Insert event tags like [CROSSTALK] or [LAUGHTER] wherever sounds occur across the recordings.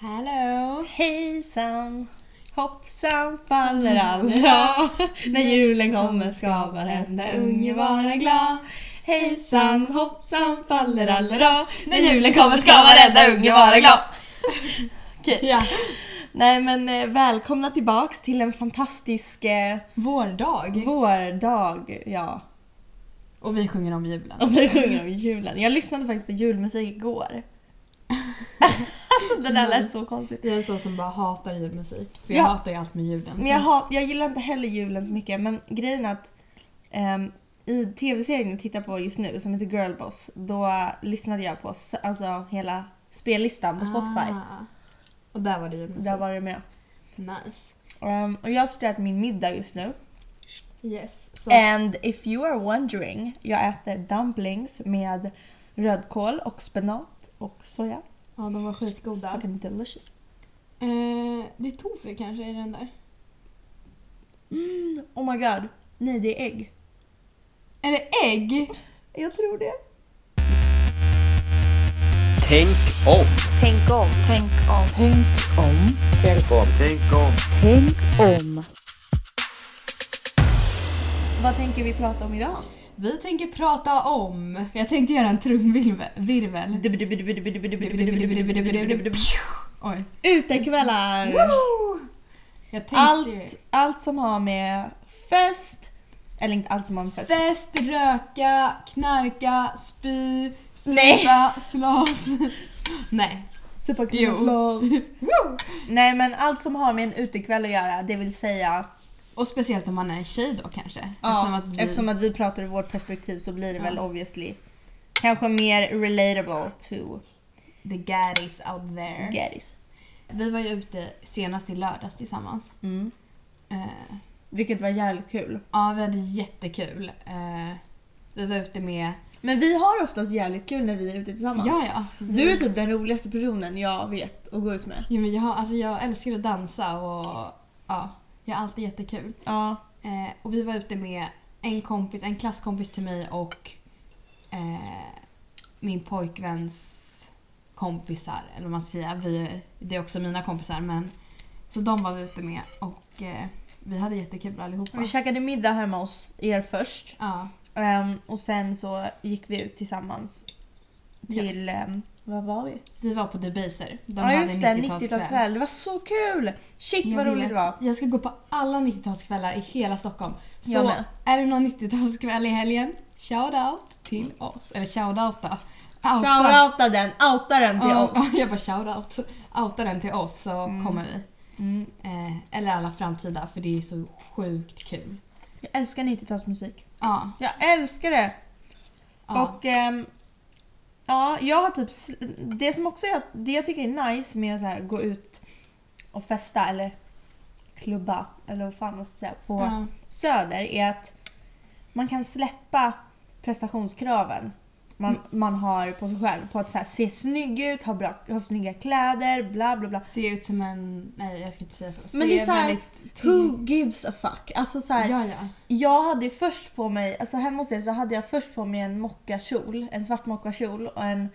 Hallå! Hejsan, hoppsan fallerallera. När julen kommer ska varenda unge vara glad. Hejsan, hoppsan fallerallera. När julen kommer ska varenda unge vara glad. Okej. [LAUGHS] Ja, Nej men eh, välkomna tillbaks till en fantastisk eh, vår dag. vårdag. Ja, Och vi sjunger om julen. och vi sjunger om julen. Jag lyssnade faktiskt på julmusik igår. [LAUGHS] alltså det där lät så konstigt. Jag är så som bara hatar julmusik. För Ja. jag hatar ju allt med julen. Men jag, har, jag gillar inte heller julen så mycket men grejen är att ehm, i tv-serien jag tittar på just nu som heter Girlboss då lyssnade jag på alltså, hela spellistan på Spotify. Ah. Och där var det julmusik. Där var det med. Nice. Ehm, och jag sitter och äter min middag just nu. Yes. Så. And if you are wondering, jag äter dumplings med rödkål och spenat och soja. Ja, de var skitgoda. Fucking delicious. Eh, det är tofu kanske i den där. Mm, oh my god. Nej, det är ägg. Är det ägg? Jag tror det. Tänk om. Tänk om, tänk om. Tänk om, Tänk om. Tänk om. tänk om. Vad tänker vi prata om idag? Vi tänker prata om... Jag tänkte göra en trumvirvel. Oj. Utekvällar! Tänkte Allt, allt som har med fest, eller inte allt som har med fest. Fest, röka, knarka, spy, supa, slåss. Nej. Supa, knulla, slåss. [LAUGHS] Nej men allt som har med en utekväll att göra, det vill säga Och speciellt om man är en tjej då kanske. Ja, eftersom att vi... pratar ur vårt perspektiv så blir det väl Ja. obviously kanske mer relatable to The gaddies out there. Gaddis. Vi var ju ute senast i lördags tillsammans. Mm. Eh, Vilket var jävligt kul. ja, vi hade jättekul. Eh, vi var ute med... Men vi har oftast jävligt kul när vi är ute tillsammans. Ja, ja. Du är typ den roligaste personen jag vet att gå ut med. Ja, men jag, har- alltså, jag älskar att dansa och ja, jag har alltid jättekul. Ja. Eh, och vi var ute med en kompis, en klasskompis till mig och eh, min pojkväns kompisar. Eller vad man ska säga. Vi, det är också mina kompisar. Men, så de var vi ute med och eh, vi hade jättekul allihopa. Vi käkade middag hemma hos er först. Ja, Ehm, och sen så gick vi ut tillsammans till, ehm, vad var vi? vi var på Debaser. De Ja just det, 90-talskväll. 90-talskväll. Det var så kul! Shit Jag vad roligt det var. Jag ska gå på alla 90-talskvällar i hela Stockholm. Så är det någon 90-talskväll i helgen, shout out till oss. Eller shout out då. Outa. Shoutouta den, outa den till Ja, oss. ja, [LAUGHS] jag bara shout out. Outa den till oss så kommer vi. Mm. Eh, eller alla framtida för det är så sjukt kul. Jag älskar 90-talsmusik. Ja. Jag älskar det! ja. Och ehm, ja, jag har typ... Det som också jag, det jag tycker är nice med att gå ut och festa eller klubba eller vad fan man ska säga på ja. Söder är att man kan släppa prestationskraven man, man har på sig själv. På att så här, se snygg ut, ha, bra, ha snygga kläder, bla bla bla. Se ut som en... Nej jag ska inte säga så. Men Se det är så här, väldigt Who gives a fuck? Alltså så här, Ja, ja. Jag hade först på mig, alltså hemma hos er så hade jag först på mig en mockakjol, en svart mockakjol och en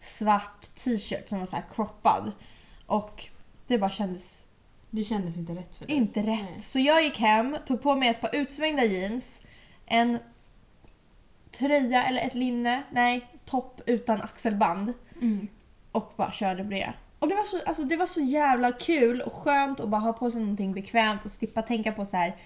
svart t-shirt som var så här croppad. Och det bara kändes Det kändes inte rätt för dig. inte rätt. Nej. Så jag gick hem, tog på mig ett par utsvängda jeans, en tröja eller ett linne, nej, topp utan axelband Mm. och bara körde på det. Och det var, så, alltså det var så jävla kul och skönt att bara ha på sig någonting bekvämt och slippa tänka på så här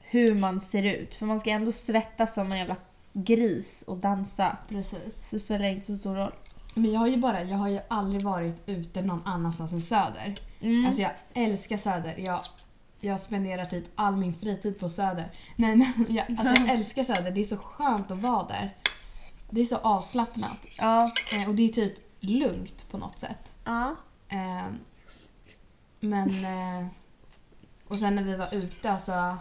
hur man ser ut. För man ska ändå svettas som en jävla gris och dansa. Precis. Så det spelar inte så stor roll. Men jag har ju bara, jag har ju aldrig varit ute någon annanstans än Söder. Mm. Alltså jag älskar Söder. Jag, jag spenderar typ all min fritid på Söder. Nej men [LAUGHS] jag, alltså jag älskar Söder. Det är så skönt att vara där. Det är så avslappnat. ja. Eh, och det är typ lugnt på något sätt. ja. Eh, men... Eh, och sen när vi var ute alltså...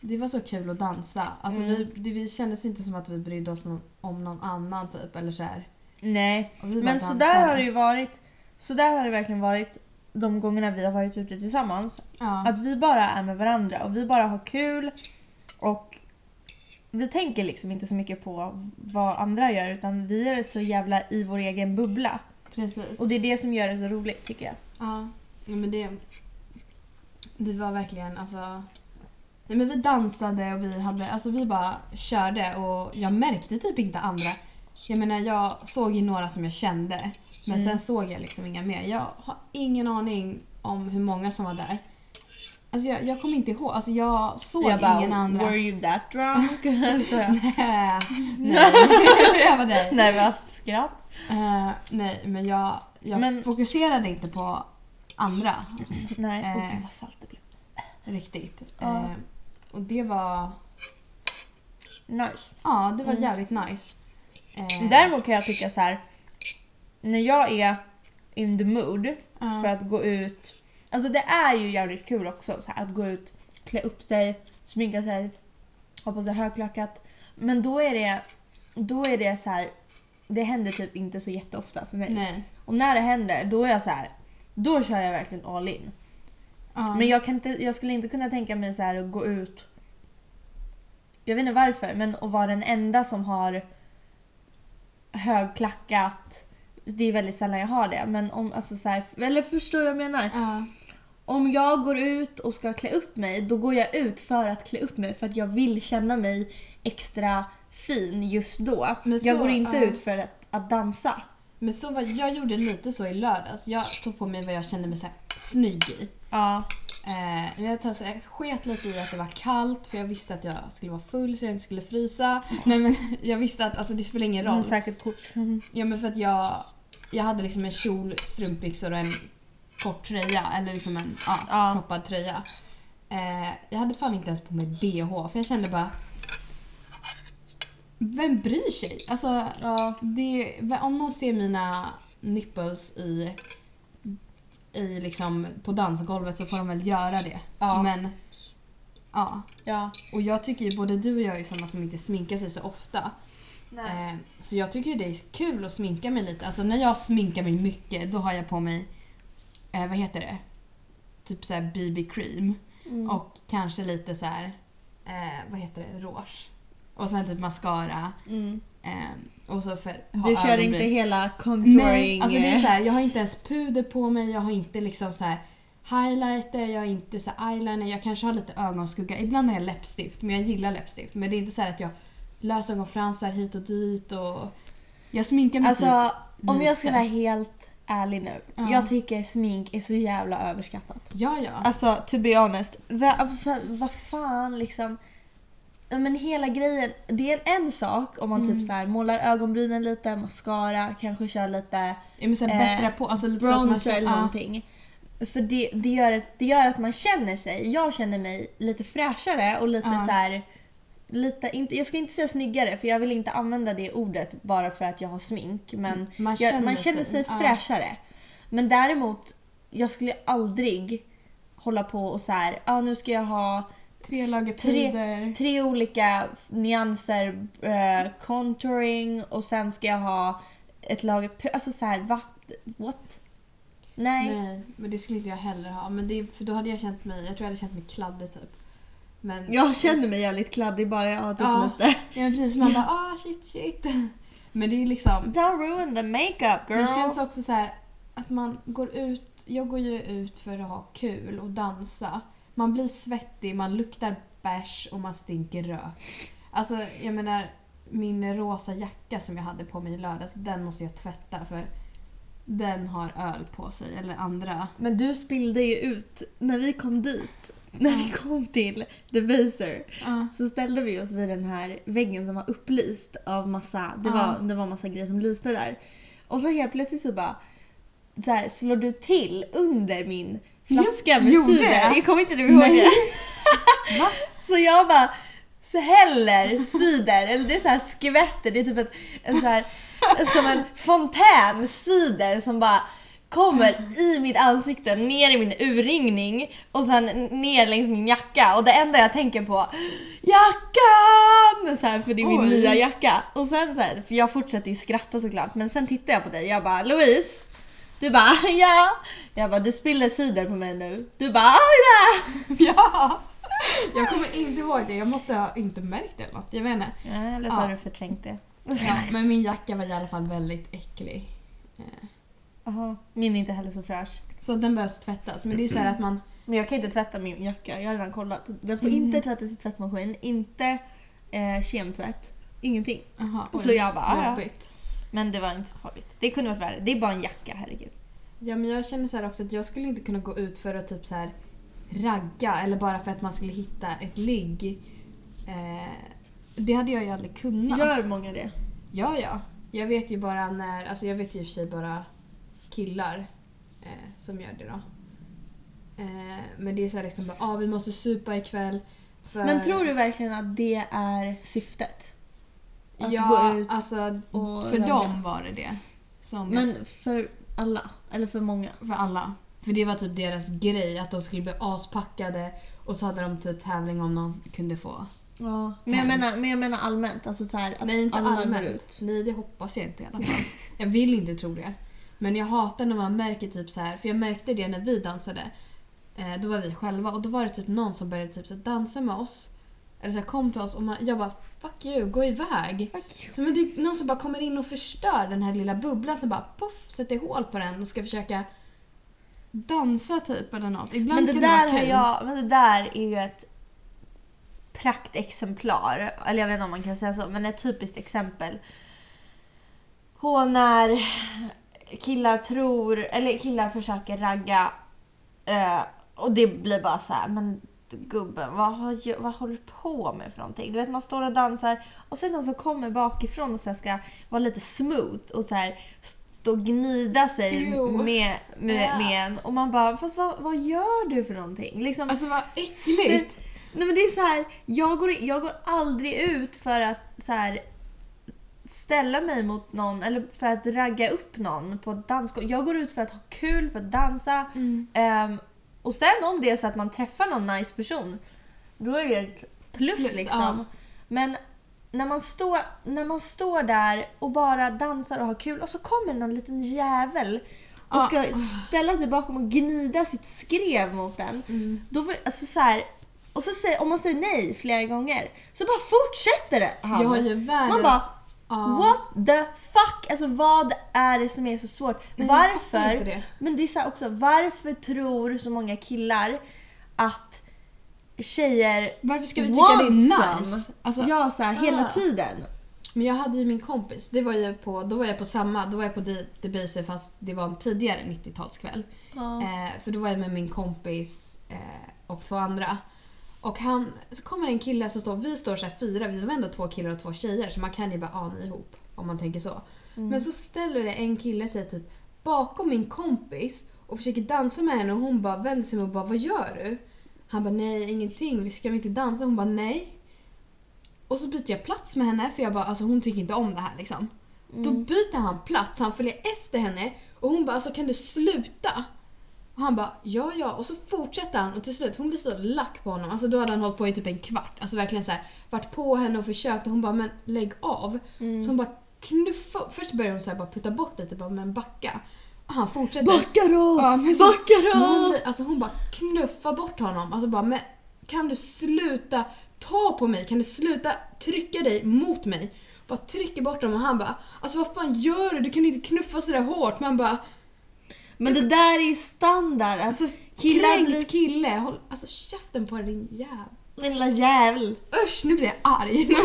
Det var så kul att dansa. Alltså Mm. vi, det, vi kändes inte som att vi brydde oss om, om någon annan typ. Eller så här. Nej. Men så där har det ju varit. Så där har det verkligen varit de gångerna vi har varit ute tillsammans. Ja. Att vi bara är med varandra och vi bara har kul. Och vi tänker liksom inte så mycket på vad andra gör utan vi är så jävla i vår egen bubbla. Precis. Och det är det som gör det så roligt tycker jag. Ja, ja men det... Det var verkligen alltså... Nej, men vi dansade och vi hade, alltså vi bara körde och jag märkte typ inte andra. Jag menar jag såg ju några som jag kände men Mm. sen såg jag liksom inga mer. Jag har ingen aning om hur många som var där. Alltså jag, jag kommer inte ihåg, alltså jag såg jag bara, ingen andra. were you that drunk? [LAUGHS] [LAUGHS] Nej, nej. [LAUGHS] jag var där. Nervöst skratt. Eh, nej, men jag, jag Men- fokuserade inte på andra Nej, åh gud vad salt det blev. riktigt. Ja. Eh, och det var, Nice. ja, det var Mm. jävligt nice. Däremot kan jag tycka så här. När jag är in the mood ja. för att gå ut. Alltså det är ju jävligt kul också så här, att gå ut, klä upp sig, sminka sig, ha på sig högklackat. Men då är det, då är det så här. det händer typ inte så jätteofta för mig. Nej. Och när det händer då är jag så här. då kör jag verkligen all in. Ja. Men jag, kan inte, jag skulle inte kunna tänka mig så här att gå ut. Jag vet inte varför, men att vara den enda som har högklackat. Det är väldigt sällan jag har det. Men om, alltså så här, eller förstår du vad jag menar? ja. Om jag går ut och ska klä upp mig, då går jag ut för att klä upp mig för att jag vill känna mig extra fin just då. Men så- jag går inte ja. ut för att, att dansa. Men så var, jag gjorde lite så i lördags. Jag tog på mig vad jag kände mig så här, snygg i. Ja. Eh, jag, tar, så jag sket lite i att det var kallt för jag visste att jag skulle vara full så jag inte skulle frysa. Nej men [LAUGHS] jag visste att alltså, det spelar ingen Det är roll. säkert kort. Ja men för att jag, jag hade liksom en kjol, strumpbyxor och en kort tröja. Eller liksom en ja, Ja. kroppad tröja. Eh, jag hade fan inte ens på mig bh för jag kände bara... Vem bryr sig? Alltså, Ja. det, om någon ser mina nipples i, i liksom på dansgolvet så får de väl göra det. Ja. Men ja. Ja. Och jag tycker ju både du och jag är sådana som inte sminkar sig så ofta. Eh, så jag tycker det är kul att sminka mig lite. Alltså när jag sminkar mig mycket då har jag på mig, eh, vad heter det? Typ såhär BB-cream. Mm. Och kanske lite så här, eh, vad heter det, rouge. Och sen typ mascara. Mm. Eh, och så för Du kör inte hela contouring? Nej, alltså det är så här, jag har inte ens puder på mig, jag har inte liksom så här highlighter, jag har inte så här eyeliner, jag kanske har lite ögonskugga. Ibland har jag läppstift, men jag gillar läppstift. Men det är inte så här att jag lösögonfransar hit och dit och... Jag sminkar mig Alltså typ om jag ska vara helt ärlig nu. Ja. Jag tycker smink är så jävla överskattat. Ja, ja. Alltså to be honest. Va, alltså, vad fan liksom. Men hela grejen, det är en, sak om man Mm. typ så här målar ögonbrynen lite, mascara, kanske kör lite ja men sen eh, bättra på, alltså lite så att man bronzer känner... eller någonting. För det, det, gör ett, det gör att man känner sig, jag känner mig lite fräschare och lite Ja. så här. Lite, inte, jag ska inte säga snyggare för jag vill inte använda det ordet bara för att jag har smink. Men Man jag, känner man känner sig ja. fräschare. Men däremot, jag skulle aldrig hålla på och så här, ja nu ska jag ha Tre lager Tre- puder. tre olika nyanser eh, contouring och sen ska jag ha ett lager Alltså så här, va? What? Nej. Nej, men det skulle inte jag heller ha. Men det, för då hade jag känt mig, jag tror jag hade känt mig kladdig typ. Men, Jag känner mig jävligt kladdig bara jag har typ Ja. lite. Ja men precis, man bara ah shit shit. Men det är liksom, Don't ruin the makeup girl. det känns också så här att man går ut, jag går ju ut för att ha kul och dansa. Man blir svettig, man luktar bärs och man stinker rök. Alltså jag menar min rosa jacka som jag hade på mig i lördags, den måste jag tvätta för den har öl på sig eller andra. Men du spillde ju ut när vi kom dit. När vi kom till The Baser Ja. så ställde vi oss vid den här väggen som var upplyst av massa, det var, det var massa grejer som lyste där. Och så helt plötsligt så bara så här, slår du till under min flaska med cider. jag? Jag kommer inte du ihåg Nej. det? [LAUGHS] Va? Så jag bara så häller cider, eller det är så här skvätter, det är typ ett, en så här, som en fontän cider som bara kommer i mitt ansikte, ner i min urringning och sen ner längs min jacka och det enda jag tänker på jackan! Så här, för det är min Oj. nya jacka. Och sen så här, för jag fortsätter ju skratta såklart men sen tittar jag på dig jag bara Louise du bara [LAUGHS] ja. Jag bara du spiller cider på mig nu. Du bara då! [LAUGHS] ja! Jag kommer inte ihåg det, jag måste ha inte märkt det eller något. Jag vet inte. Ja, eller så Ja. har du förträngt det. Ja, men min jacka var i alla fall väldigt äcklig. Eh, Aha. Min är inte heller så fräsch. Så den behövs tvättas. Men det är så här att man... Men jag kan inte tvätta min jacka, jag har redan kollat. Den får Mm. inte tvättas i tvättmaskin, inte eh, kemtvätt, ingenting. Aha, oj, Så jag bara, "Ah, ja. jobbigt. Men det var inte så farligt. Det kunde varit värre. Det är bara en jacka, herregud. Ja men jag känner så här också att jag skulle inte kunna gå ut för att typ så här ragga eller bara för att man skulle hitta ett ligg. Eh, det hade jag ju aldrig kunnat. Gör många det? Ja, ja. Jag vet ju bara när, alltså jag vet ju i och för sig bara killar eh, som gör det då. Eh, men det är så här liksom bara, ah, vi måste supa ikväll. För... Men tror du verkligen att det är syftet? Att ja, gå ut alltså och för ragga? dem var det det. Som Men för alla? Eller för många? För alla. För det var typ deras grej, att de skulle bli aspackade och så hade de typ tävling om någon kunde få. Ja. Men, jag menar, men jag menar allmänt. Alltså så här, att Nej, inte alla går allmänt. ut. Nej, det hoppas jag inte i alla fall. Jag vill inte tro det. Men jag hatar när man märker typ så här, för jag märkte det när vi dansade. Eh, då var vi själva och då var det typ någon som började typ så här, dansa med oss. Eller så här, kom till oss och man, jag bara fuck you, gå iväg. Fuck you. Så, men det är någon som bara kommer in och förstör den här lilla bubblan som bara poff sätter hål på den och ska försöka dansa typ eller något. Ibland Men det, kan där det vara har kul. jag, men det där är ju ett praktexemplar. Eller jag vet inte om man kan säga så, men ett typiskt exempel. På när killar tror, eller killar försöker ragga eh, och det blir bara så här, men gubben, vad, har, vad håller du på med för någonting? Du vet man står och dansar och sen någon som kommer bakifrån och så ska vara lite smooth och så här stå och gnida sig Ew. med, med, Ja. med en och man bara, fast vad, vad gör du för någonting? Liksom, Alltså vad äckligt! Nej men det är så här, jag går, jag går aldrig ut för att så här, ställa mig mot någon eller för att ragga upp någon på ett dansgolv. Jag går ut för att ha kul, för att dansa. Mm. Ehm, och sen om det är så att man träffar någon nice person, då är det ett plus, Plus, liksom. ja. Men när man, står, när man står där och bara dansar och har kul och så kommer någon liten jävel och Ja. ska ställa sig bakom och gnida sitt skrev mot den. Mm. Då alltså så här, och så säger, om man säger nej flera gånger så bara fortsätter det. han. Jag har ju världens... Man bara, Ja. what the fuck? Alltså vad är det som är så svårt? Fattar varför? det. Men det är så också, varför tror så många killar att tjejer Varför ska vi tycka det är nice? Alltså, ja, så här, hela ah. tiden. Men jag hade ju min kompis, det var ju på, då var jag på samma, då var jag på Base fast det var en tidigare 90-talskväll. Eh, för då var jag med min kompis eh, och två andra. Och han, så kommer en kille som står, vi står så här fyra, vi var ändå två killar och två tjejer så man kan ju bara ana ihop om man tänker så. Men så ställer det en kille sig typ bakom min kompis och försöker dansa med henne och hon bara vänder sig om och bara vad gör du? Han bara nej ingenting, vi ska vi inte dansa? Hon bara nej. Och så byter jag plats med henne för jag bara alltså hon tycker inte om det här liksom. Då byter han plats, han följer efter henne och hon bara alltså kan du sluta? Och han bara ja ja och så fortsätter han och till slut hon blir så lack på honom. Alltså då hade han hållit på i typ en kvart. Alltså verkligen så här varit på henne och försökt och hon bara men lägg av. Så hon bara knuffa. Först började hon så här bara putta bort lite bara men backa. Och han fortsätter. Backa då! Ja, men så- Backa hon, då! blir- alltså hon bara knuffar bort honom. Alltså bara, men kan du sluta ta på mig? Kan du sluta trycka dig mot mig? Bara trycker bort honom och han bara alltså vad fan gör du? Du kan inte knuffa sådär hårt. Man bara Men det där är ju standard. Alltså, killar blir... kille. Håll, alltså käften på dig din jävel. Den lilla jävel. Usch nu blir jag arg. [LAUGHS]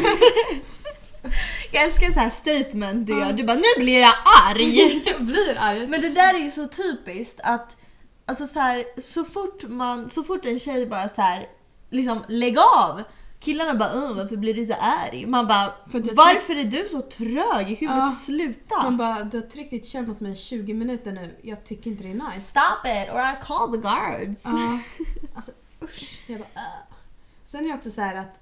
Jag älskar så här statement du gör. Du bara nu blir jag arg. [LAUGHS] jag blir arg. Men det där är ju så typiskt att alltså så, här, så, fort man, så fort en tjej bara så här, liksom lägg av. Killarna bara "Åh, varför blir du så arg? Man bara varför är du så trög i huvudet? Ja. Sluta! Man bara du har tryckt ditt kön mot mig i 20 minuter nu. Jag tycker inte det är nice. Stop it or I call the guards. Ja. [LAUGHS] Alltså usch. Jag bara, äh. Sen är det också så här att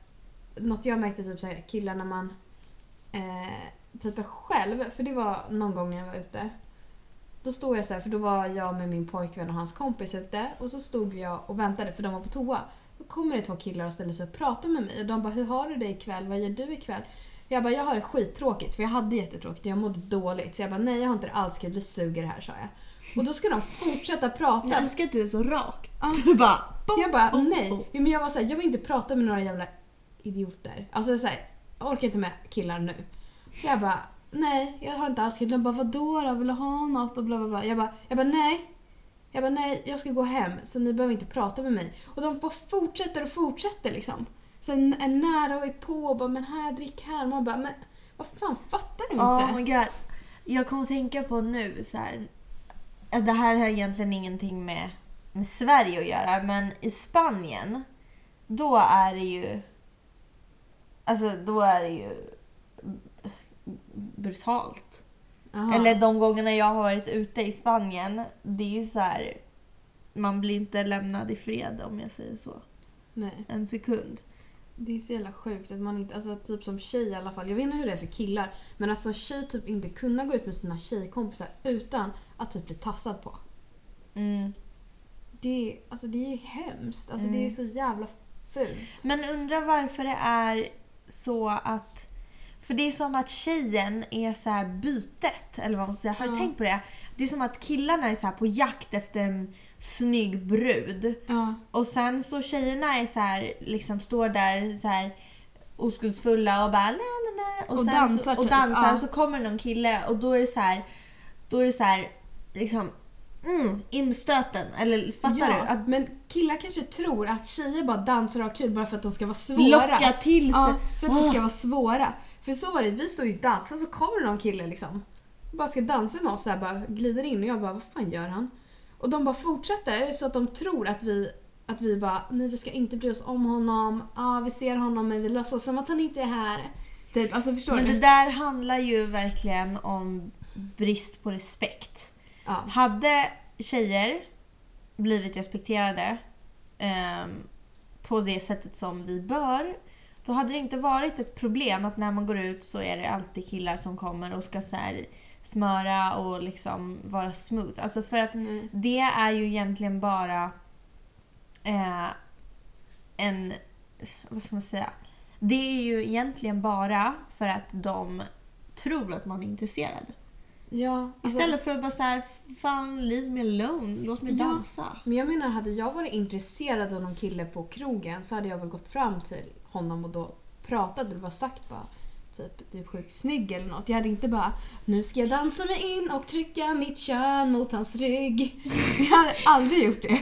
något jag märkte typ så här, killar när man eh, typ är själv, för det var någon gång när jag var ute. Då stod jag så här, för då var jag med min pojkvän och hans kompis ute och så stod jag och väntade för de var på toa. Då kommer det två killar och ställer sig och pratar med mig och de bara “Hur har du det ikväll? Vad gör du ikväll?” Jag bara “Jag har det skittråkigt” för jag hade jättetråkigt jag mådde dåligt. Så jag bara “Nej jag har inte det alls kul, det suger det här” sa jag. Och då ska de fortsätta prata. Jag älskar att du är så rak. Ja. Du bara bom, Jag bara, bom, nej. bom. Men jag var så här, jag vill inte prata med några jävla idioter. Alltså så här, jag orkar inte med killar nu. Så jag bara, nej, jag har inte alls kul. De bara, vadå då? Vill du ha något? Och bla bla bla. Jag bara, jag bara nej. Jag bara, nej, jag ska gå hem så ni behöver inte prata med mig. Och de bara fortsätter och fortsätter liksom. Sen är nära och är på och bara, men här, drick här. Man bara, men vad fan, fattar du inte? Oh my god. Jag kommer att tänka på nu så här. Det här har egentligen ingenting med, med Sverige att göra, men i Spanien, då är det ju... Alltså, då är det ju brutalt. Jaha. Eller de gångerna jag har varit ute i Spanien, det är ju så här... Man blir inte lämnad i fred om jag säger så. Nej. En sekund. Det är så jävla sjukt att man inte, alltså typ som tjej i alla fall, jag vet inte hur det är för killar, men att som tjej typ inte kunna gå ut med sina tjejkompisar utan att typ bli tafsad på. Mm. Det är, alltså det är hemskt, alltså Mm. det är så jävla fult. Men undrar varför det är så att... För det är som att tjejen är så bytet, eller vad man ska säga. Har du Ja. tänkt på det? Det är som att killarna är så på jakt efter en snygg brud. Ja. Och sen så tjejerna är så här, liksom står där så här oskuldsfulla och bara la, la, la, Och sen dansar så, och typ, dansar ja. och så kommer någon kille och då är det så här, då är det så här liksom mm, in med stöten. Eller fattar ja, du? Att Men killar kanske tror att tjejer bara dansar och har kul bara för att de ska vara svåra. locka till sig. Ja, för att de ska Ah. vara svåra. För så var det, vi stod ju och dansade så kommer någon kille liksom. Bara ska dansa med oss så här, bara glider in och jag bara vad fan gör han? Och de bara fortsätter så att de tror att vi att vi bara, nej vi ska inte bry oss om honom, ah, vi ser honom men vi låtsas som att han inte är här. Typ, alltså förstår Men du? det där handlar ju verkligen om brist på respekt. Ja. Hade tjejer blivit respekterade ehm, på det sättet som vi bör, då hade det inte varit ett problem att när man går ut så är det alltid killar som kommer och ska så här smöra och liksom vara smooth. Alltså för att Nej. det är ju egentligen bara eh, en... Vad ska man säga? Det är ju egentligen bara för att de tror att man är intresserad. Ja, alltså- Istället för att bara såhär, fan leave me alone, låt mig Ja. dansa. Men jag menar, hade jag varit intresserad av någon kille på krogen så hade jag väl gått fram till honom och då pratat och bara sagt bara typ du är sjukt snygg eller något. Jag hade inte bara nu ska jag dansa mig in och trycka mitt kön mot hans rygg. [LAUGHS] Jag hade aldrig gjort det.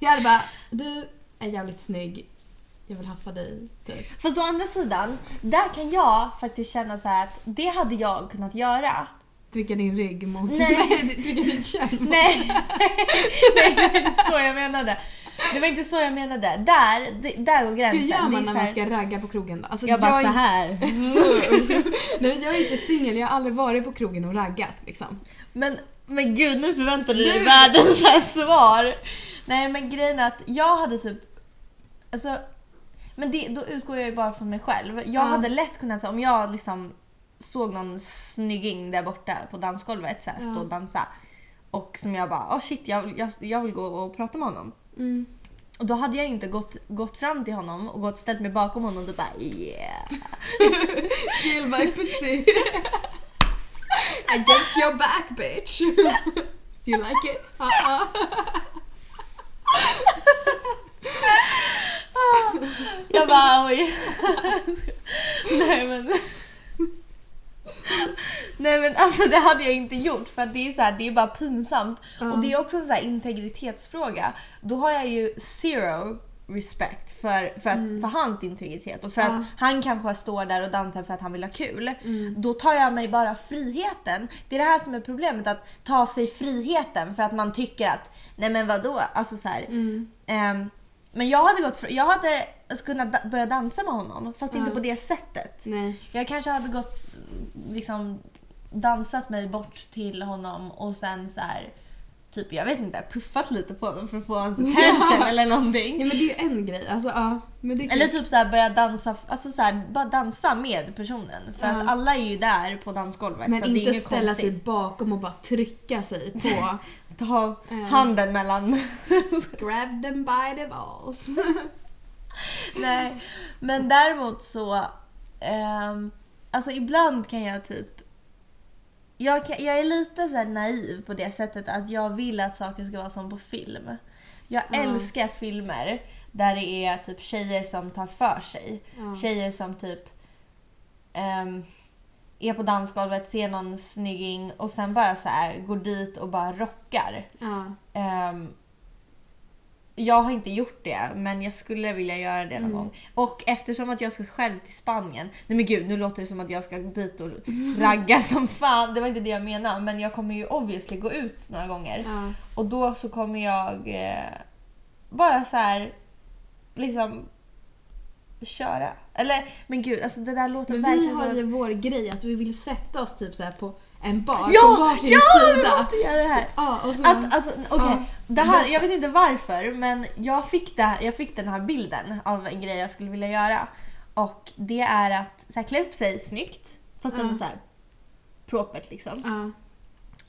Jag hade bara du är jävligt snygg. Jag vill haffa dig. Typ. Fast å andra sidan, där kan jag faktiskt känna så att det hade jag kunnat göra. Trycka din rygg mot... Nej. [LAUGHS] trycka ditt kön mot... Nej. [LAUGHS] Nej, det var inte så jag menade. Det var inte så jag menade. Där, det, där går gränsen. Hur gör man när man här- ska ragga på krogen då? Alltså, Jag bara är- så här. [LAUGHS] Nej, jag är inte singel, jag har aldrig varit på krogen och raggat liksom. Men, men gud, nu förväntar du dig världens här svar. Nej men grejen är att jag hade typ... Alltså, men det, då utgår jag ju bara från mig själv. Jag Ja. hade lätt kunnat, så, om jag liksom såg någon snygging där borta på dansgolvet så här, stå och dansa. Och som jag bara, oh shit jag, jag, jag vill gå och prata med honom. Mm. Och då hade jag inte gått, gått fram till honom och gått ställt mig bakom honom och då bara yeah. [LAUGHS] Kill my pussy. Against your back bitch. [LAUGHS] You like it? Uh-uh. [LAUGHS] Jag bara oj. Nej men. [LAUGHS] Nej men alltså det hade jag inte gjort för att det är så här, det är bara pinsamt. Ja. Och det är också en så här integritetsfråga. Då har jag ju zero respect för, för, att, för hans integritet och för Mm. Ja. att han kanske står där och dansar för att han vill ha kul. Mm. Då tar jag mig bara friheten. Det är det här som är problemet, att ta sig friheten för att man tycker att nej men vadå, alltså så här. Mm. Ehm, men jag hade, gått för, jag hade kunnat da- börja dansa med honom fast inte Ja. på det sättet. Nej. Jag kanske hade gått liksom dansat mig bort till honom och sen så här typ jag vet inte puffat lite på honom för att få hans [LAUGHS] attention Ja. eller någonting. Ja men det är ju en grej. Alltså ja. Men det Eller typ så här börja dansa, alltså så här, bara dansa med personen. För Ja. att alla är ju där på dansgolvet men så det är inte ställa sig konstigt. bakom och bara trycka sig på. [LAUGHS] Ta Ja. handen mellan [LAUGHS] Grab them by the balls. Nej, men däremot så... ehm, alltså ibland kan jag typ... Jag, kan, jag är lite så naiv på det sättet att jag vill att saker ska vara som på film. Jag Ja. älskar filmer där det är typ tjejer som tar för sig. Ja. Tjejer som typ... ehm, är på dansgolvet, ser någon snygging och sen bara så här går dit och bara rockar. Ja. Ehm, jag har inte gjort det, men jag skulle vilja göra det någon Mm. gång. Och eftersom att jag ska själv till Spanien. Nej men gud, nu låter det som att jag ska dit och ragga som fan. Det var inte det jag menade. Men jag kommer ju obviously gå ut några gånger. Ja. Och då så kommer jag eh, bara så här liksom köra. Eller men gud, alltså det där låter Men vi verkligen har som ju att... vår grej att vi vill sätta oss typ så här på en bar Ja! på varsin Ja! Vi sida. måste göra det här! Ja, och så Att, alltså, okej, Ja. det här, jag vet inte varför men jag fick, det här, jag fick den här bilden av en grej jag skulle vilja göra. Och det är att så här, klä upp sig snyggt, fast Ja. ändå så här propert liksom. ja.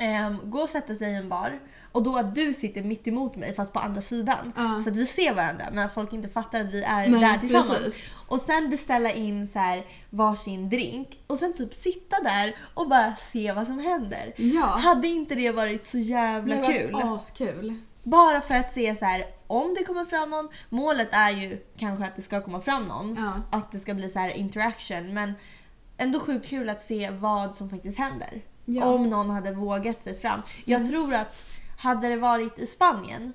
Ehm, gå och sätta sig i en bar och då att du sitter mitt emot mig fast på andra sidan. Ja. Så att vi ser varandra men att folk inte fattar att vi är Nej, där tillsammans. precis. Och sen beställa in så här varsin drink och sen typ sitta där och bara se vad som händer. Ja. Hade inte det varit så jävla Det kul? askul. Bara för att se så här om det kommer fram någon. Målet är ju kanske att det ska komma fram någon. Ja. Att det ska bli så här interaction men ändå sjukt kul att se vad som faktiskt händer. Ja. Mm. Om någon hade vågat sig fram. Jag tror att hade det varit i Spanien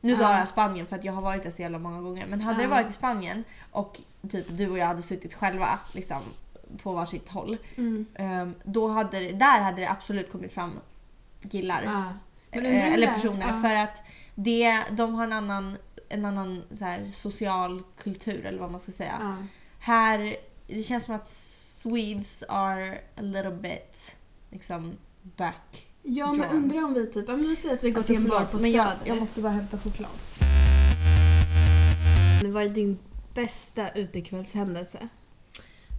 nu tar jag Spanien för att jag har varit där så jävla många gånger. Men hade det varit i Spanien och typ du och jag hade suttit själva liksom, på varsitt håll. Mm. ehm, då hade det, där hade det absolut kommit fram killar. Undrar Eh, eller personer. ja. För att det, de har en annan, en annan så här, social kultur eller vad man ska säga. Ja. Här, det känns som att Swedes are a little bit liksom back. Ja men undrar om vi typ, om vi säger att vi går Alltså, till en bar på men jag, Söder. jag måste bara hämta choklad. Vad är din bästa utekvällshändelse?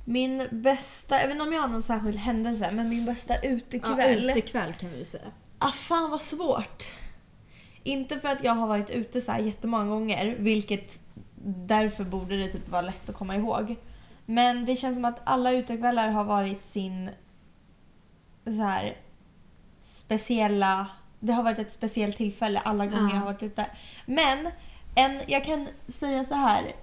Min bästa, jag vet inte om jag har någon särskild händelse, men min bästa Ja, utekväll. utekväll kan vi säga. Ah, fan vad svårt. Inte för att jag har varit ute så här jättemånga gånger, vilket därför borde det typ vara lätt att komma ihåg. Men det känns som att alla utekvällar har varit sin så här speciella... Det har varit ett speciellt tillfälle alla gånger Ja. jag har varit ute. Men en, jag kan säga så här.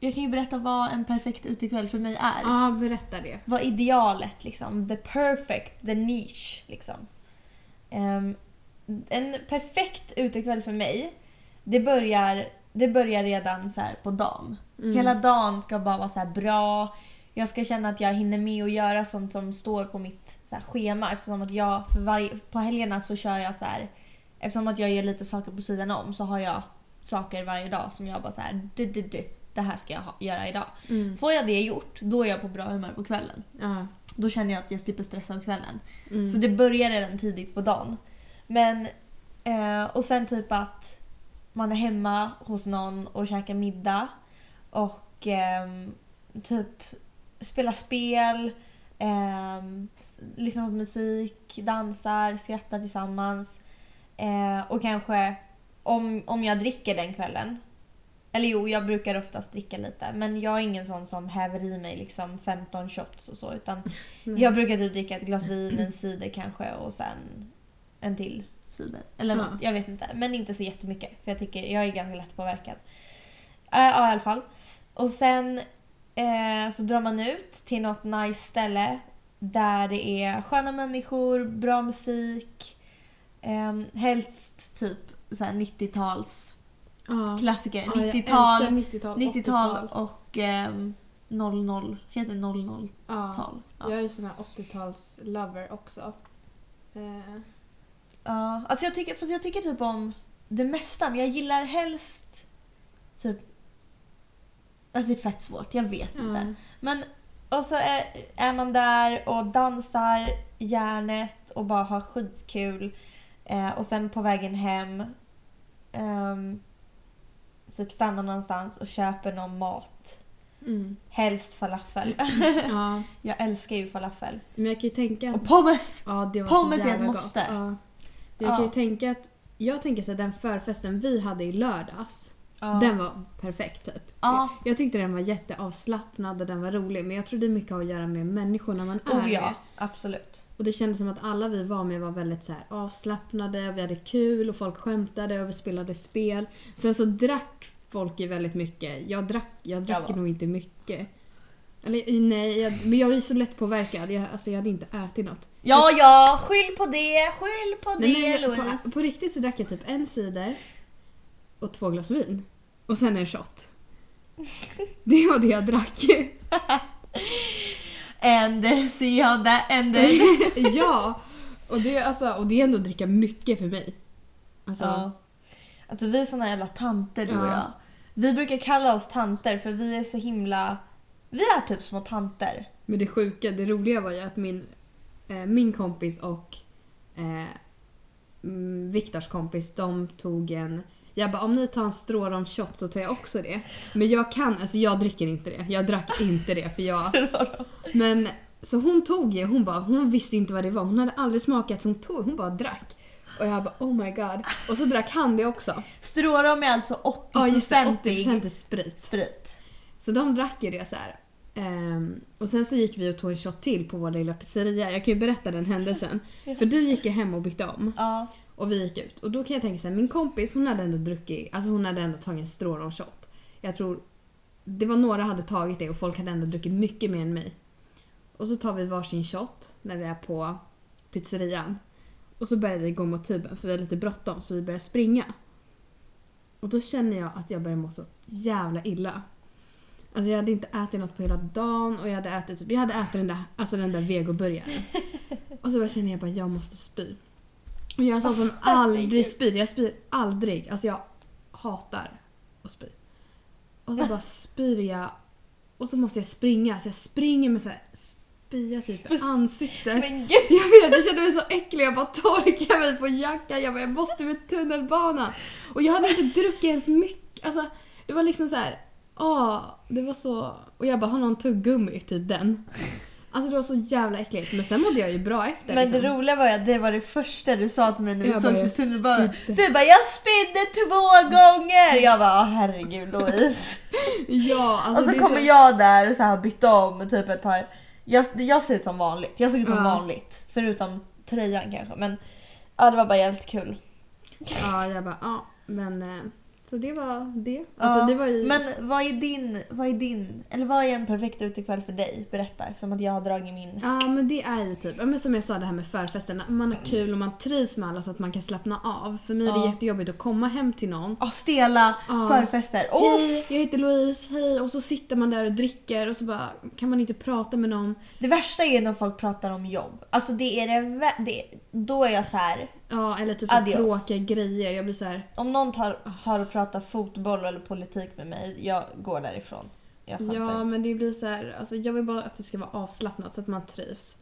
Jag kan ju berätta vad en perfekt utekväll för mig är. Ja, berätta det. Vad idealet liksom. The perfect, the niche liksom. Ehm, en perfekt utekväll för mig, det börjar, det börjar redan så här på dagen. Mm. Hela dagen ska bara vara så här bra. Jag ska känna att jag hinner med att göra sånt som står på mitt så här, schema eftersom att jag för varje, på helgerna så kör jag så här. Eftersom att jag gör lite saker på sidan om så har jag saker varje dag som jag bara så här, du, du, du, det här ska jag ha, göra idag. Mm. Får jag det gjort, då är jag på bra humör på kvällen. Ja. Då känner jag att jag slipper stressa av kvällen. Mm. Så det börjar redan tidigt på dagen. Men, eh, och sen typ att man är hemma hos någon och käkar middag. Och ehm, typ spela spel, ehm, s- lyssna på musik, dansar, skrattar tillsammans. Eh, och kanske om, om jag dricker den kvällen. Eller jo, jag brukar oftast dricka lite. Men jag är ingen sån som häver i mig liksom 15 shots och så. Utan [LAUGHS] Nej. jag brukar typ dricka ett glas vin, en cider kanske och sen en till cider. Eller Ja. något, jag vet inte. Men inte så jättemycket för jag tycker jag är ganska lätt påverkad. Äh, ja i alla fall. Och sen eh, så drar man ut till något nice ställe där det är sköna människor, bra musik. Eh, helst typ så här 90-tals Ja. klassiker. Ja, jag 90-tal, älskar 90-tal, 90-tal 80-tal. och ehm, 00. Heter det 00-tal? Ja. Ja. Jag är ju sån här 80-tals-lover också. Eh, Ja, alltså jag tycker, fast jag tycker typ om det mesta, men jag gillar helst typ... Alltså det är fett svårt, jag vet ja. inte. Men och så är, är man där och dansar järnet och bara har skitkul. Eh, och sen på vägen hem ehm, typ stannar någonstans och köper någon mat. Mm. Helst falafel. ja. [LAUGHS] jag älskar ju falafel. Men jag kan ju tänka... Och pommes! Ja, det var Pommes så är ett måste. Ja. Jag kan ju tänka att... Jag tänker så den förfesten vi hade i lördags. Ja. Den var perfekt typ. Ja. Jag tyckte den var jätteavslappnad och den var rolig. Men jag tror det är mycket har att göra med människorna man är Oh ja, med. absolut. Och det kändes som att alla vi var med var väldigt så här avslappnade, vi hade kul och folk skämtade och vi spelade spel. Sen så drack folk ju väldigt mycket. Jag drack, jag drack nog inte mycket. Eller nej, jag, men jag är så lätt påverkad. Jag, alltså, jag hade inte ätit något. Ja, ja, skyll på det, skyll på det Nej, Louise. på, på riktigt så drack jag typ en cider och två glas vin. Och sen en shot. Det var det jag drack. And see how that ended. [LAUGHS] ja! Och det, alltså, och det är ändå att dricka mycket för mig. Alltså, Ja. Alltså vi är såna jävla tanter du och Ja. jag. Vi brukar kalla oss tanter för vi är så himla... Vi är typ små tanter. Men det sjuka, det roliga var ju att min, eh, min kompis och eh, mm, Viktors kompis, de tog en... Jag bara, om ni tar en strårom shot så tar jag också det. Men jag kan, alltså jag dricker inte det. Jag drack inte det för jag... Men så hon tog ju, hon bara, hon visste inte vad det var. Hon hade aldrig smakat så hon tog, hon bara drack. Och jag bara oh my god. Och så drack han det också. Strårom är alltså 80% Ja just det, 80% 80% är sprit. sprit. Så de drack ju det så här. Ehm, och sen så gick vi och tog en shot till på vår lilla pizzeria. Jag kan ju berätta den händelsen. För du gick ju hem och bytte om. Ja. Och vi gick ut. Och då kan jag tänka så här, min kompis hon hade ändå druckit, alltså hon hade ändå tagit en strårom shot. Jag tror det var några hade tagit det och folk hade ändå druckit mycket mer än mig. Och så tar vi varsin shot när vi är på pizzerian. Och så börjar vi gå mot tuben för vi har lite bråttom så vi börjar springa. Och då känner jag att jag börjar må så jävla illa. Alltså jag hade inte ätit något på hela dagen och jag hade ätit, typ, jag hade ätit den där, alltså den där vegoburgaren. [LAUGHS] Och så bara känner jag bara jag måste spy. Och jag är sån som aldrig spyr. Jag spyr aldrig. Alltså jag hatar att spy. Och så bara spyr jag och så måste jag springa. Så jag springer med så här spya typ i ansiktet. Men gud! Jag vet, jag kände mig så äcklig. Jag bara torkade mig på jackan. Jag bara, jag måste med tunnelbanan. Och jag hade inte druckit ens mycket. Alltså, det var liksom så här. Åh, det var så... Och jag bara, har någon tuggummi? Typ den. Alltså det var så jävla äckligt. Men sen mådde jag ju bra efter. Men det liksom. roliga var ju att det var det första du sa till mig när vi Jag såg tunnelbanan. Du bara “jag spydde två gånger”. Jag bara "Åh, “herregud Louise”. [LAUGHS] Ja, alltså och så det kommer jag där och så här bytt om typ ett par... Jag, jag ser ut som vanligt. Jag såg ut som Ja. vanligt. Förutom tröjan kanske. Men ja, det var bara jävligt kul. Ja, jag bara, ja. Men... Så det var det. Alltså Ja, det var ju... Men vad är din, vad är din, eller vad är en perfekt utekväll för dig? Berätta, som att jag har dragit min. Ja men det är ju typ, ja, men som jag sa det här med förfesten, man har kul och man trivs med alla så att man kan slappna av. För mig är det Ja. jättejobbigt att komma hem till någon. Oh, stela Ja. förfester. Oh, Hej, jag heter Louise, hej. Och så sitter man där och dricker och så bara kan man inte prata med någon. Det värsta är när folk pratar om jobb. Alltså det är det, det Då är jag så här. Ja eller typ Adios. tråkiga grejer. Jag blir så här. om någon tar, tar och pratar fotboll eller politik med mig, jag går därifrån. Jag fattar. Ja men det blir så här, alltså jag vill bara att det ska vara avslappnat så att man trivs.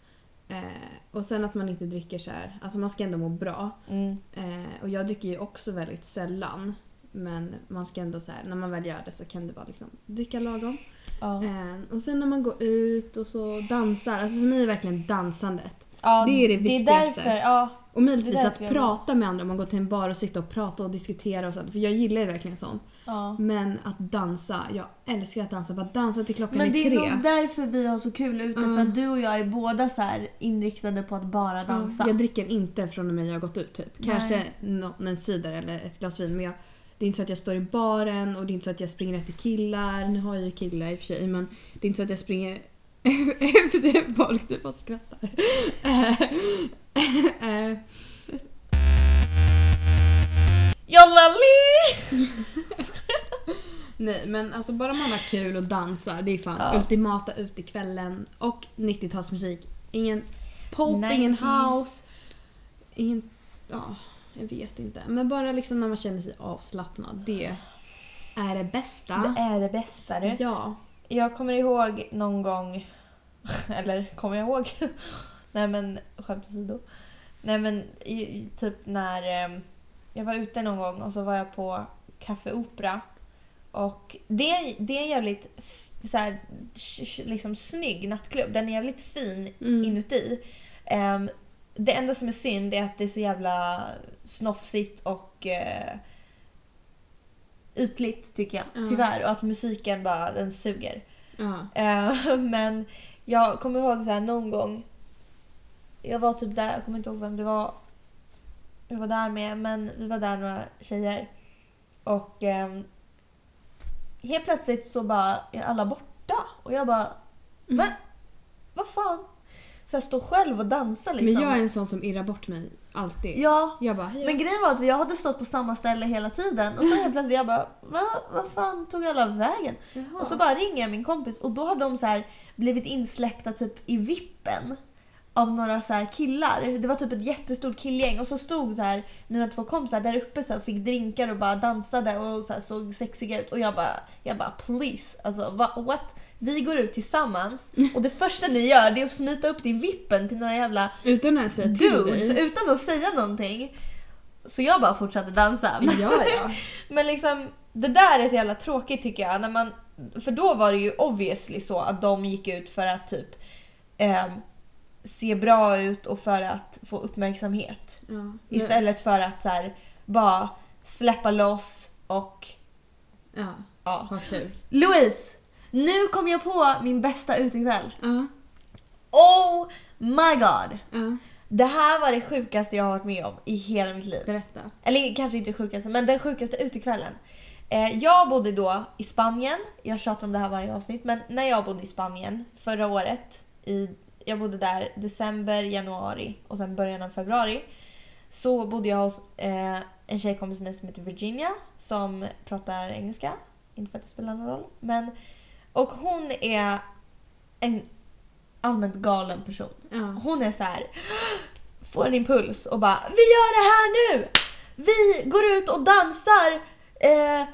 Eh, och sen att man inte dricker så här, alltså man ska ändå må bra. Mm. Eh, och jag dricker ju också väldigt sällan. Men man ska ändå så här, när man väl gör det så kan det vara liksom dricka lagom. Ja. Eh, och sen när man går ut och så dansar, alltså för mig är verkligen dansandet. Ja, det är det Det är viktigaste. därför, ja. Och möjligtvis att prata med andra, om man går till en bar och sitter och pratar och diskutera och sånt. För jag gillar ju verkligen sånt. ja. Men att dansa, jag älskar att dansa. Bara dansa till klockan Men är det är tre. nog därför vi har så kul ute, Ja. för att du och jag är båda så inriktade på att bara dansa. Ja, jag dricker inte från och med jag har gått ut typ. Kanske nå- en cider eller ett glas vin. Men jag, det är inte så att jag står i baren och det är inte så att jag springer efter killar. Nu har jag ju killar i och för sig men det är inte så att jag springer efter [LAUGHS] folk. Du bara skrattar. Eh, eh, Jollalli! [LAUGHS] Nej men alltså bara man har kul och dansar. Det är fan Ja. ultimata utekvällen. Och 90-talsmusik. Ingen pop, ingen 90s. house. Ingen... Ja, jag vet inte. Men bara liksom när man känner sig avslappnad. Det är det bästa. Det är det bästa du. Ja. Jag kommer ihåg någon gång, [LAUGHS] eller kommer jag ihåg? [LAUGHS] Nej men skämt åsido. Nej men i- typ när eh, jag var ute någon gång och så var jag på Café Opera. Och det, är- det är en jävligt så här, liksom snygg nattklubb. Den är jävligt fin Mm. inuti. Ehm, det enda som är synd är att det är så jävla snofsigt och eh, ytligt tycker jag. Ja. Tyvärr. Och att musiken bara, den suger. ja. Eh, [LAUGHS] men jag kommer ihåg så här någon gång. Jag var typ där, jag kommer inte ihåg vem det var. Jag var där med, men vi var där några tjejer. Och ehm, helt plötsligt så bara är alla borta. Och jag bara, Men vad fan? Så här, stå själv och dansa liksom. Men jag är en sån som irrar bort mig alltid. Ja, Jag bara, hej men grejen var att vi hade stått på samma ställe hela tiden och så helt [LAUGHS] plötsligt jag bara Va, vad fan tog alla vägen? Jaha. Och så bara ringer jag min kompis och då har de så här blivit insläppta typ i vippen av några så här killar. Det var typ ett jättestort killgäng och så stod så här mina två kompisar där uppe så här, och fick drinkar och bara dansade och så här, såg sexiga ut och jag bara, jag bara please, alltså what? Vi går ut tillsammans [LAUGHS] och det första ni gör det är att smita upp till vippen till några jävla Utan att säga dudes dig. utan att säga någonting. Så jag bara fortsatte dansa. Ja, ja. [LAUGHS] Men liksom, det där är så jävla tråkigt tycker jag. När man, för då var det ju obviously så att de gick ut för att typ ehm, se bra ut och för att få uppmärksamhet. ja. Istället för att så här, bara släppa loss och Ja, ja. vad kul. Louise! Nu kom jag på min bästa utekväll. Ja, Oh my god! ja. Det här var det sjukaste jag har varit med om i hela mitt liv. Berätta. Eller kanske inte det sjukaste, men den sjukaste utekvällen. Eh, jag bodde då i Spanien, jag tjatar om det här varje avsnitt, men när jag bodde i Spanien förra året, i, jag bodde där december, januari och sen början av februari. Så bodde jag hos eh, en tjejkompis med som heter Virginia som pratar engelska. Inte för att det spelar någon roll. Men, och hon är en allmänt galen person. Ja. Hon är så här får en impuls och bara Vi gör det här nu! Vi går ut och dansar eh,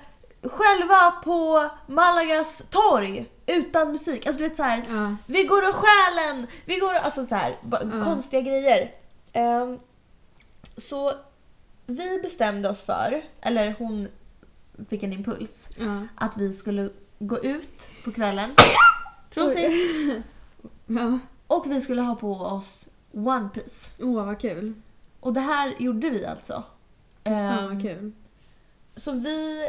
själva på Malagas torg utan musik. Alltså du vet så här. Ja. Vi går och stjälen! Vi går och, alltså så här, Ja. konstiga grejer. Ehm, så vi bestämde oss för, eller hon fick en impuls, Ja. att vi skulle gå ut på kvällen. [COUGHS] Prosit! [COUGHS] Och vi skulle ha på oss One Piece. Åh, vad kul. Och det här gjorde vi alltså. Ehm, vad kul. så vi...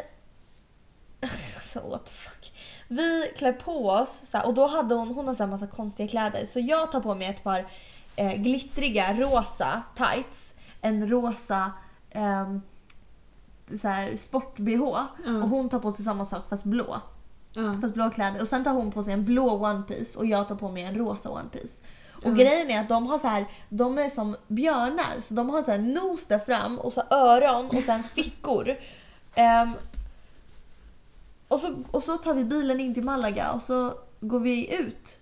[LAUGHS] Alltså what the fuck. Vi klär på oss så här, och då hade hon, hon har så här massa konstiga kläder. Så jag tar på mig ett par eh, glittriga rosa tights. En rosa ehm, så här sport-bh. Ja. Och hon tar på sig samma sak fast blå. Ja. Fast blå kläder. Och sen tar hon på sig en blå One Piece och jag tar på mig en rosa One Piece. Och Ja. grejen är att de har så här, de är som björnar. Så de har så här nos där fram och så öron och sen fickor. Ehm, och, så, och så tar vi bilen in till Malaga och så går vi ut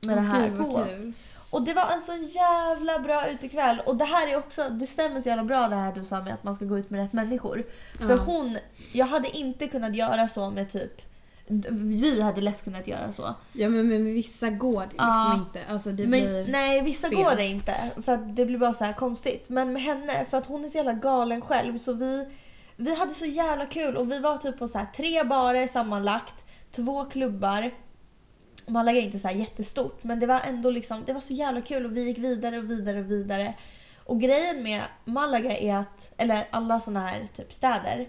med det här på oss. Och det var en så jävla bra utekväll. Och det här är också, det stämmer så jävla bra det här du sa med att man ska gå ut med rätt människor. För Ja. hon, jag hade inte kunnat göra så med typ, vi hade lätt kunnat göra så. Ja men med vissa går det liksom Ja. inte. Alltså det Men blir... nej, vissa fel. går det inte. För att det blir bara så här konstigt. Men med henne, för att hon är så jävla galen själv så vi, vi hade så jävla kul och vi var typ på så här tre barer sammanlagt, två klubbar. Malaga är inte så här jättestort men det var ändå liksom, det var så jävla kul och vi gick vidare och vidare och vidare. Och grejen med Malaga är att, eller alla såna här typ städer,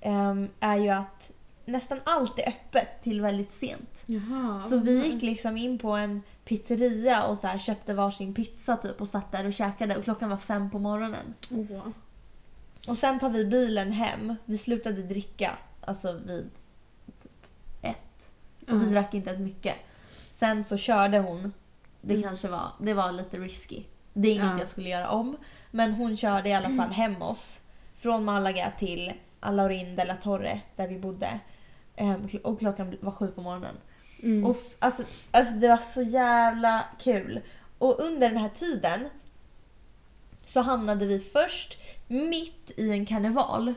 ehm, är ju att nästan allt är öppet till väldigt sent. Jaha. Så vi gick liksom in på en pizzeria och så här köpte varsin pizza typ och satt där och käkade och klockan var fem på morgonen. Åh. Och sen tar vi bilen hem. Vi slutade dricka alltså vid ett. Och vi drack inte ens mycket. Sen så körde hon. Det Mm. kanske var, det var lite risky. Det är inget Ja. jag skulle göra om. Men hon körde i alla fall hem oss. Från Malaga till Alaurin de la Torre där vi bodde. Ehm, Och klockan var sju på morgonen. Mm. Och f- alltså, alltså det var så jävla kul. Och under den här tiden så hamnade vi först mitt i en karneval.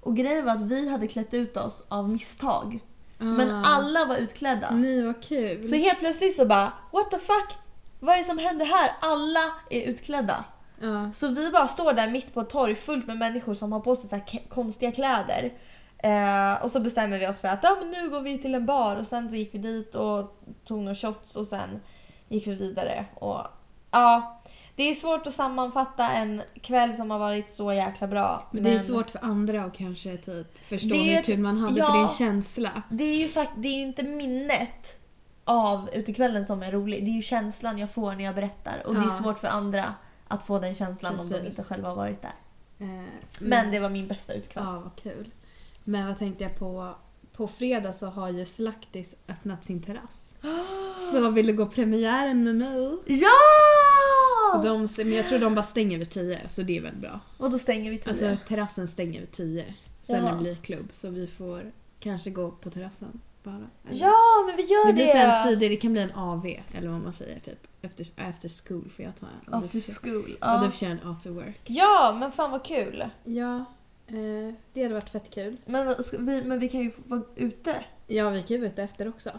Och grejen var att vi hade klätt ut oss av misstag. Men Ah. alla var utklädda. Nej vad kul. Så helt plötsligt så bara what the fuck? Vad är det som händer här? Alla är utklädda. Ja. Så vi bara står där mitt på ett torg fullt med människor som har på sig så konstiga kläder. Eh, och så bestämmer vi oss för att men nu går vi till en bar och sen så gick vi dit och tog några shots och sen gick vi vidare. Och ja, det är svårt att sammanfatta en kväll som har varit så jäkla bra. Men det är svårt för andra att kanske typ förstå Det hur kul man hade ja. för det är en känsla. Det är ju fakt- det är inte minnet av utekvällen som är rolig. Det är ju känslan jag får när jag berättar. Och det är Ja. svårt för andra att få den känslan om de Precis. inte själva har varit där. Eh, Men det var min bästa utekväll. Ja, vad kul. Men vad tänkte jag på? på fredag så har ju Slaktis öppnat sin terrass. [GASPS] Så vill du gå premiären med mig? Ja! Och de, men jag tror de bara stänger vid 10 så det är väl bra. Och då stänger vi tio. Alltså terrassen stänger vid 10. Sen Jaha. det blir klubb så vi får kanske gå på terrassen bara. Eller- ja, men vi gör Det det! blir sen tidigt, det kan bli en AV eller vad man säger typ. Efter, after school får jag ta en. Och After du school. Ja, du Ja. får köra en after work. ja, men fan vad kul. Ja, eh, det hade varit fett kul. Men, vi, men vi kan ju vara ute. Ja, vi kan ju vara ute efter också.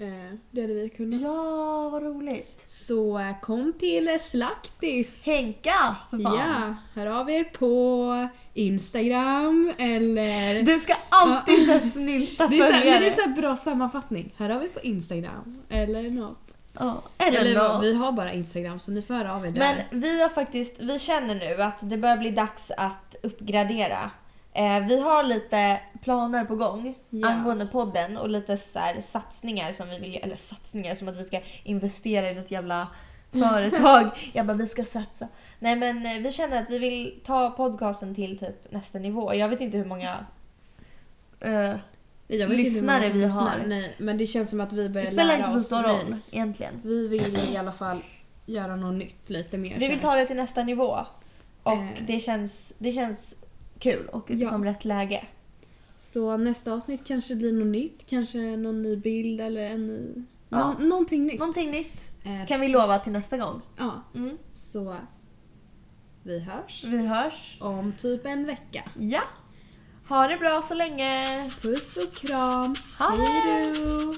Eh, det hade vi kunnat. Ja, vad roligt. Så eh, kom till Slaktis! Henka, för fan. Ja, hör av er på Instagram eller... Du ska alltid så här snylta det är så här, men följare. det är så här bra sammanfattning. Hör av er på Instagram eller något. Ja, eller, Eller något. vi har bara Instagram så ni får höra av er där. Men vi har faktiskt, vi känner nu att det börjar bli dags att uppgradera. Eh, vi har lite planer på gång Ja. angående podden och lite så här satsningar som vi vill eller satsningar som att vi ska investera i något jävla [LAUGHS] företag. Jag bara vi ska satsa. Nej men eh, vi känner att vi vill ta podcasten till typ nästa nivå. Jag vet inte hur många eh, lyssnare vi lyssnar. har. Nej, men det känns som att vi det börjar spelar lära inte så oss. stor roll egentligen. Vi vill i alla fall göra något nytt lite mer. Vi vill ta det till nästa nivå. Och Eh. det, känns, det känns kul och Ja. som rätt läge. Så nästa avsnitt kanske blir något nytt. Kanske någon ny bild eller en ny... Ja. Nå- någonting nytt. Någonting nytt Eh, kan vi lova till nästa gång. Ja, Mm. så vi hörs Vi hörs. om typ en vecka. Ja. Ha det bra så länge. Puss och kram. Ha det. Hej då!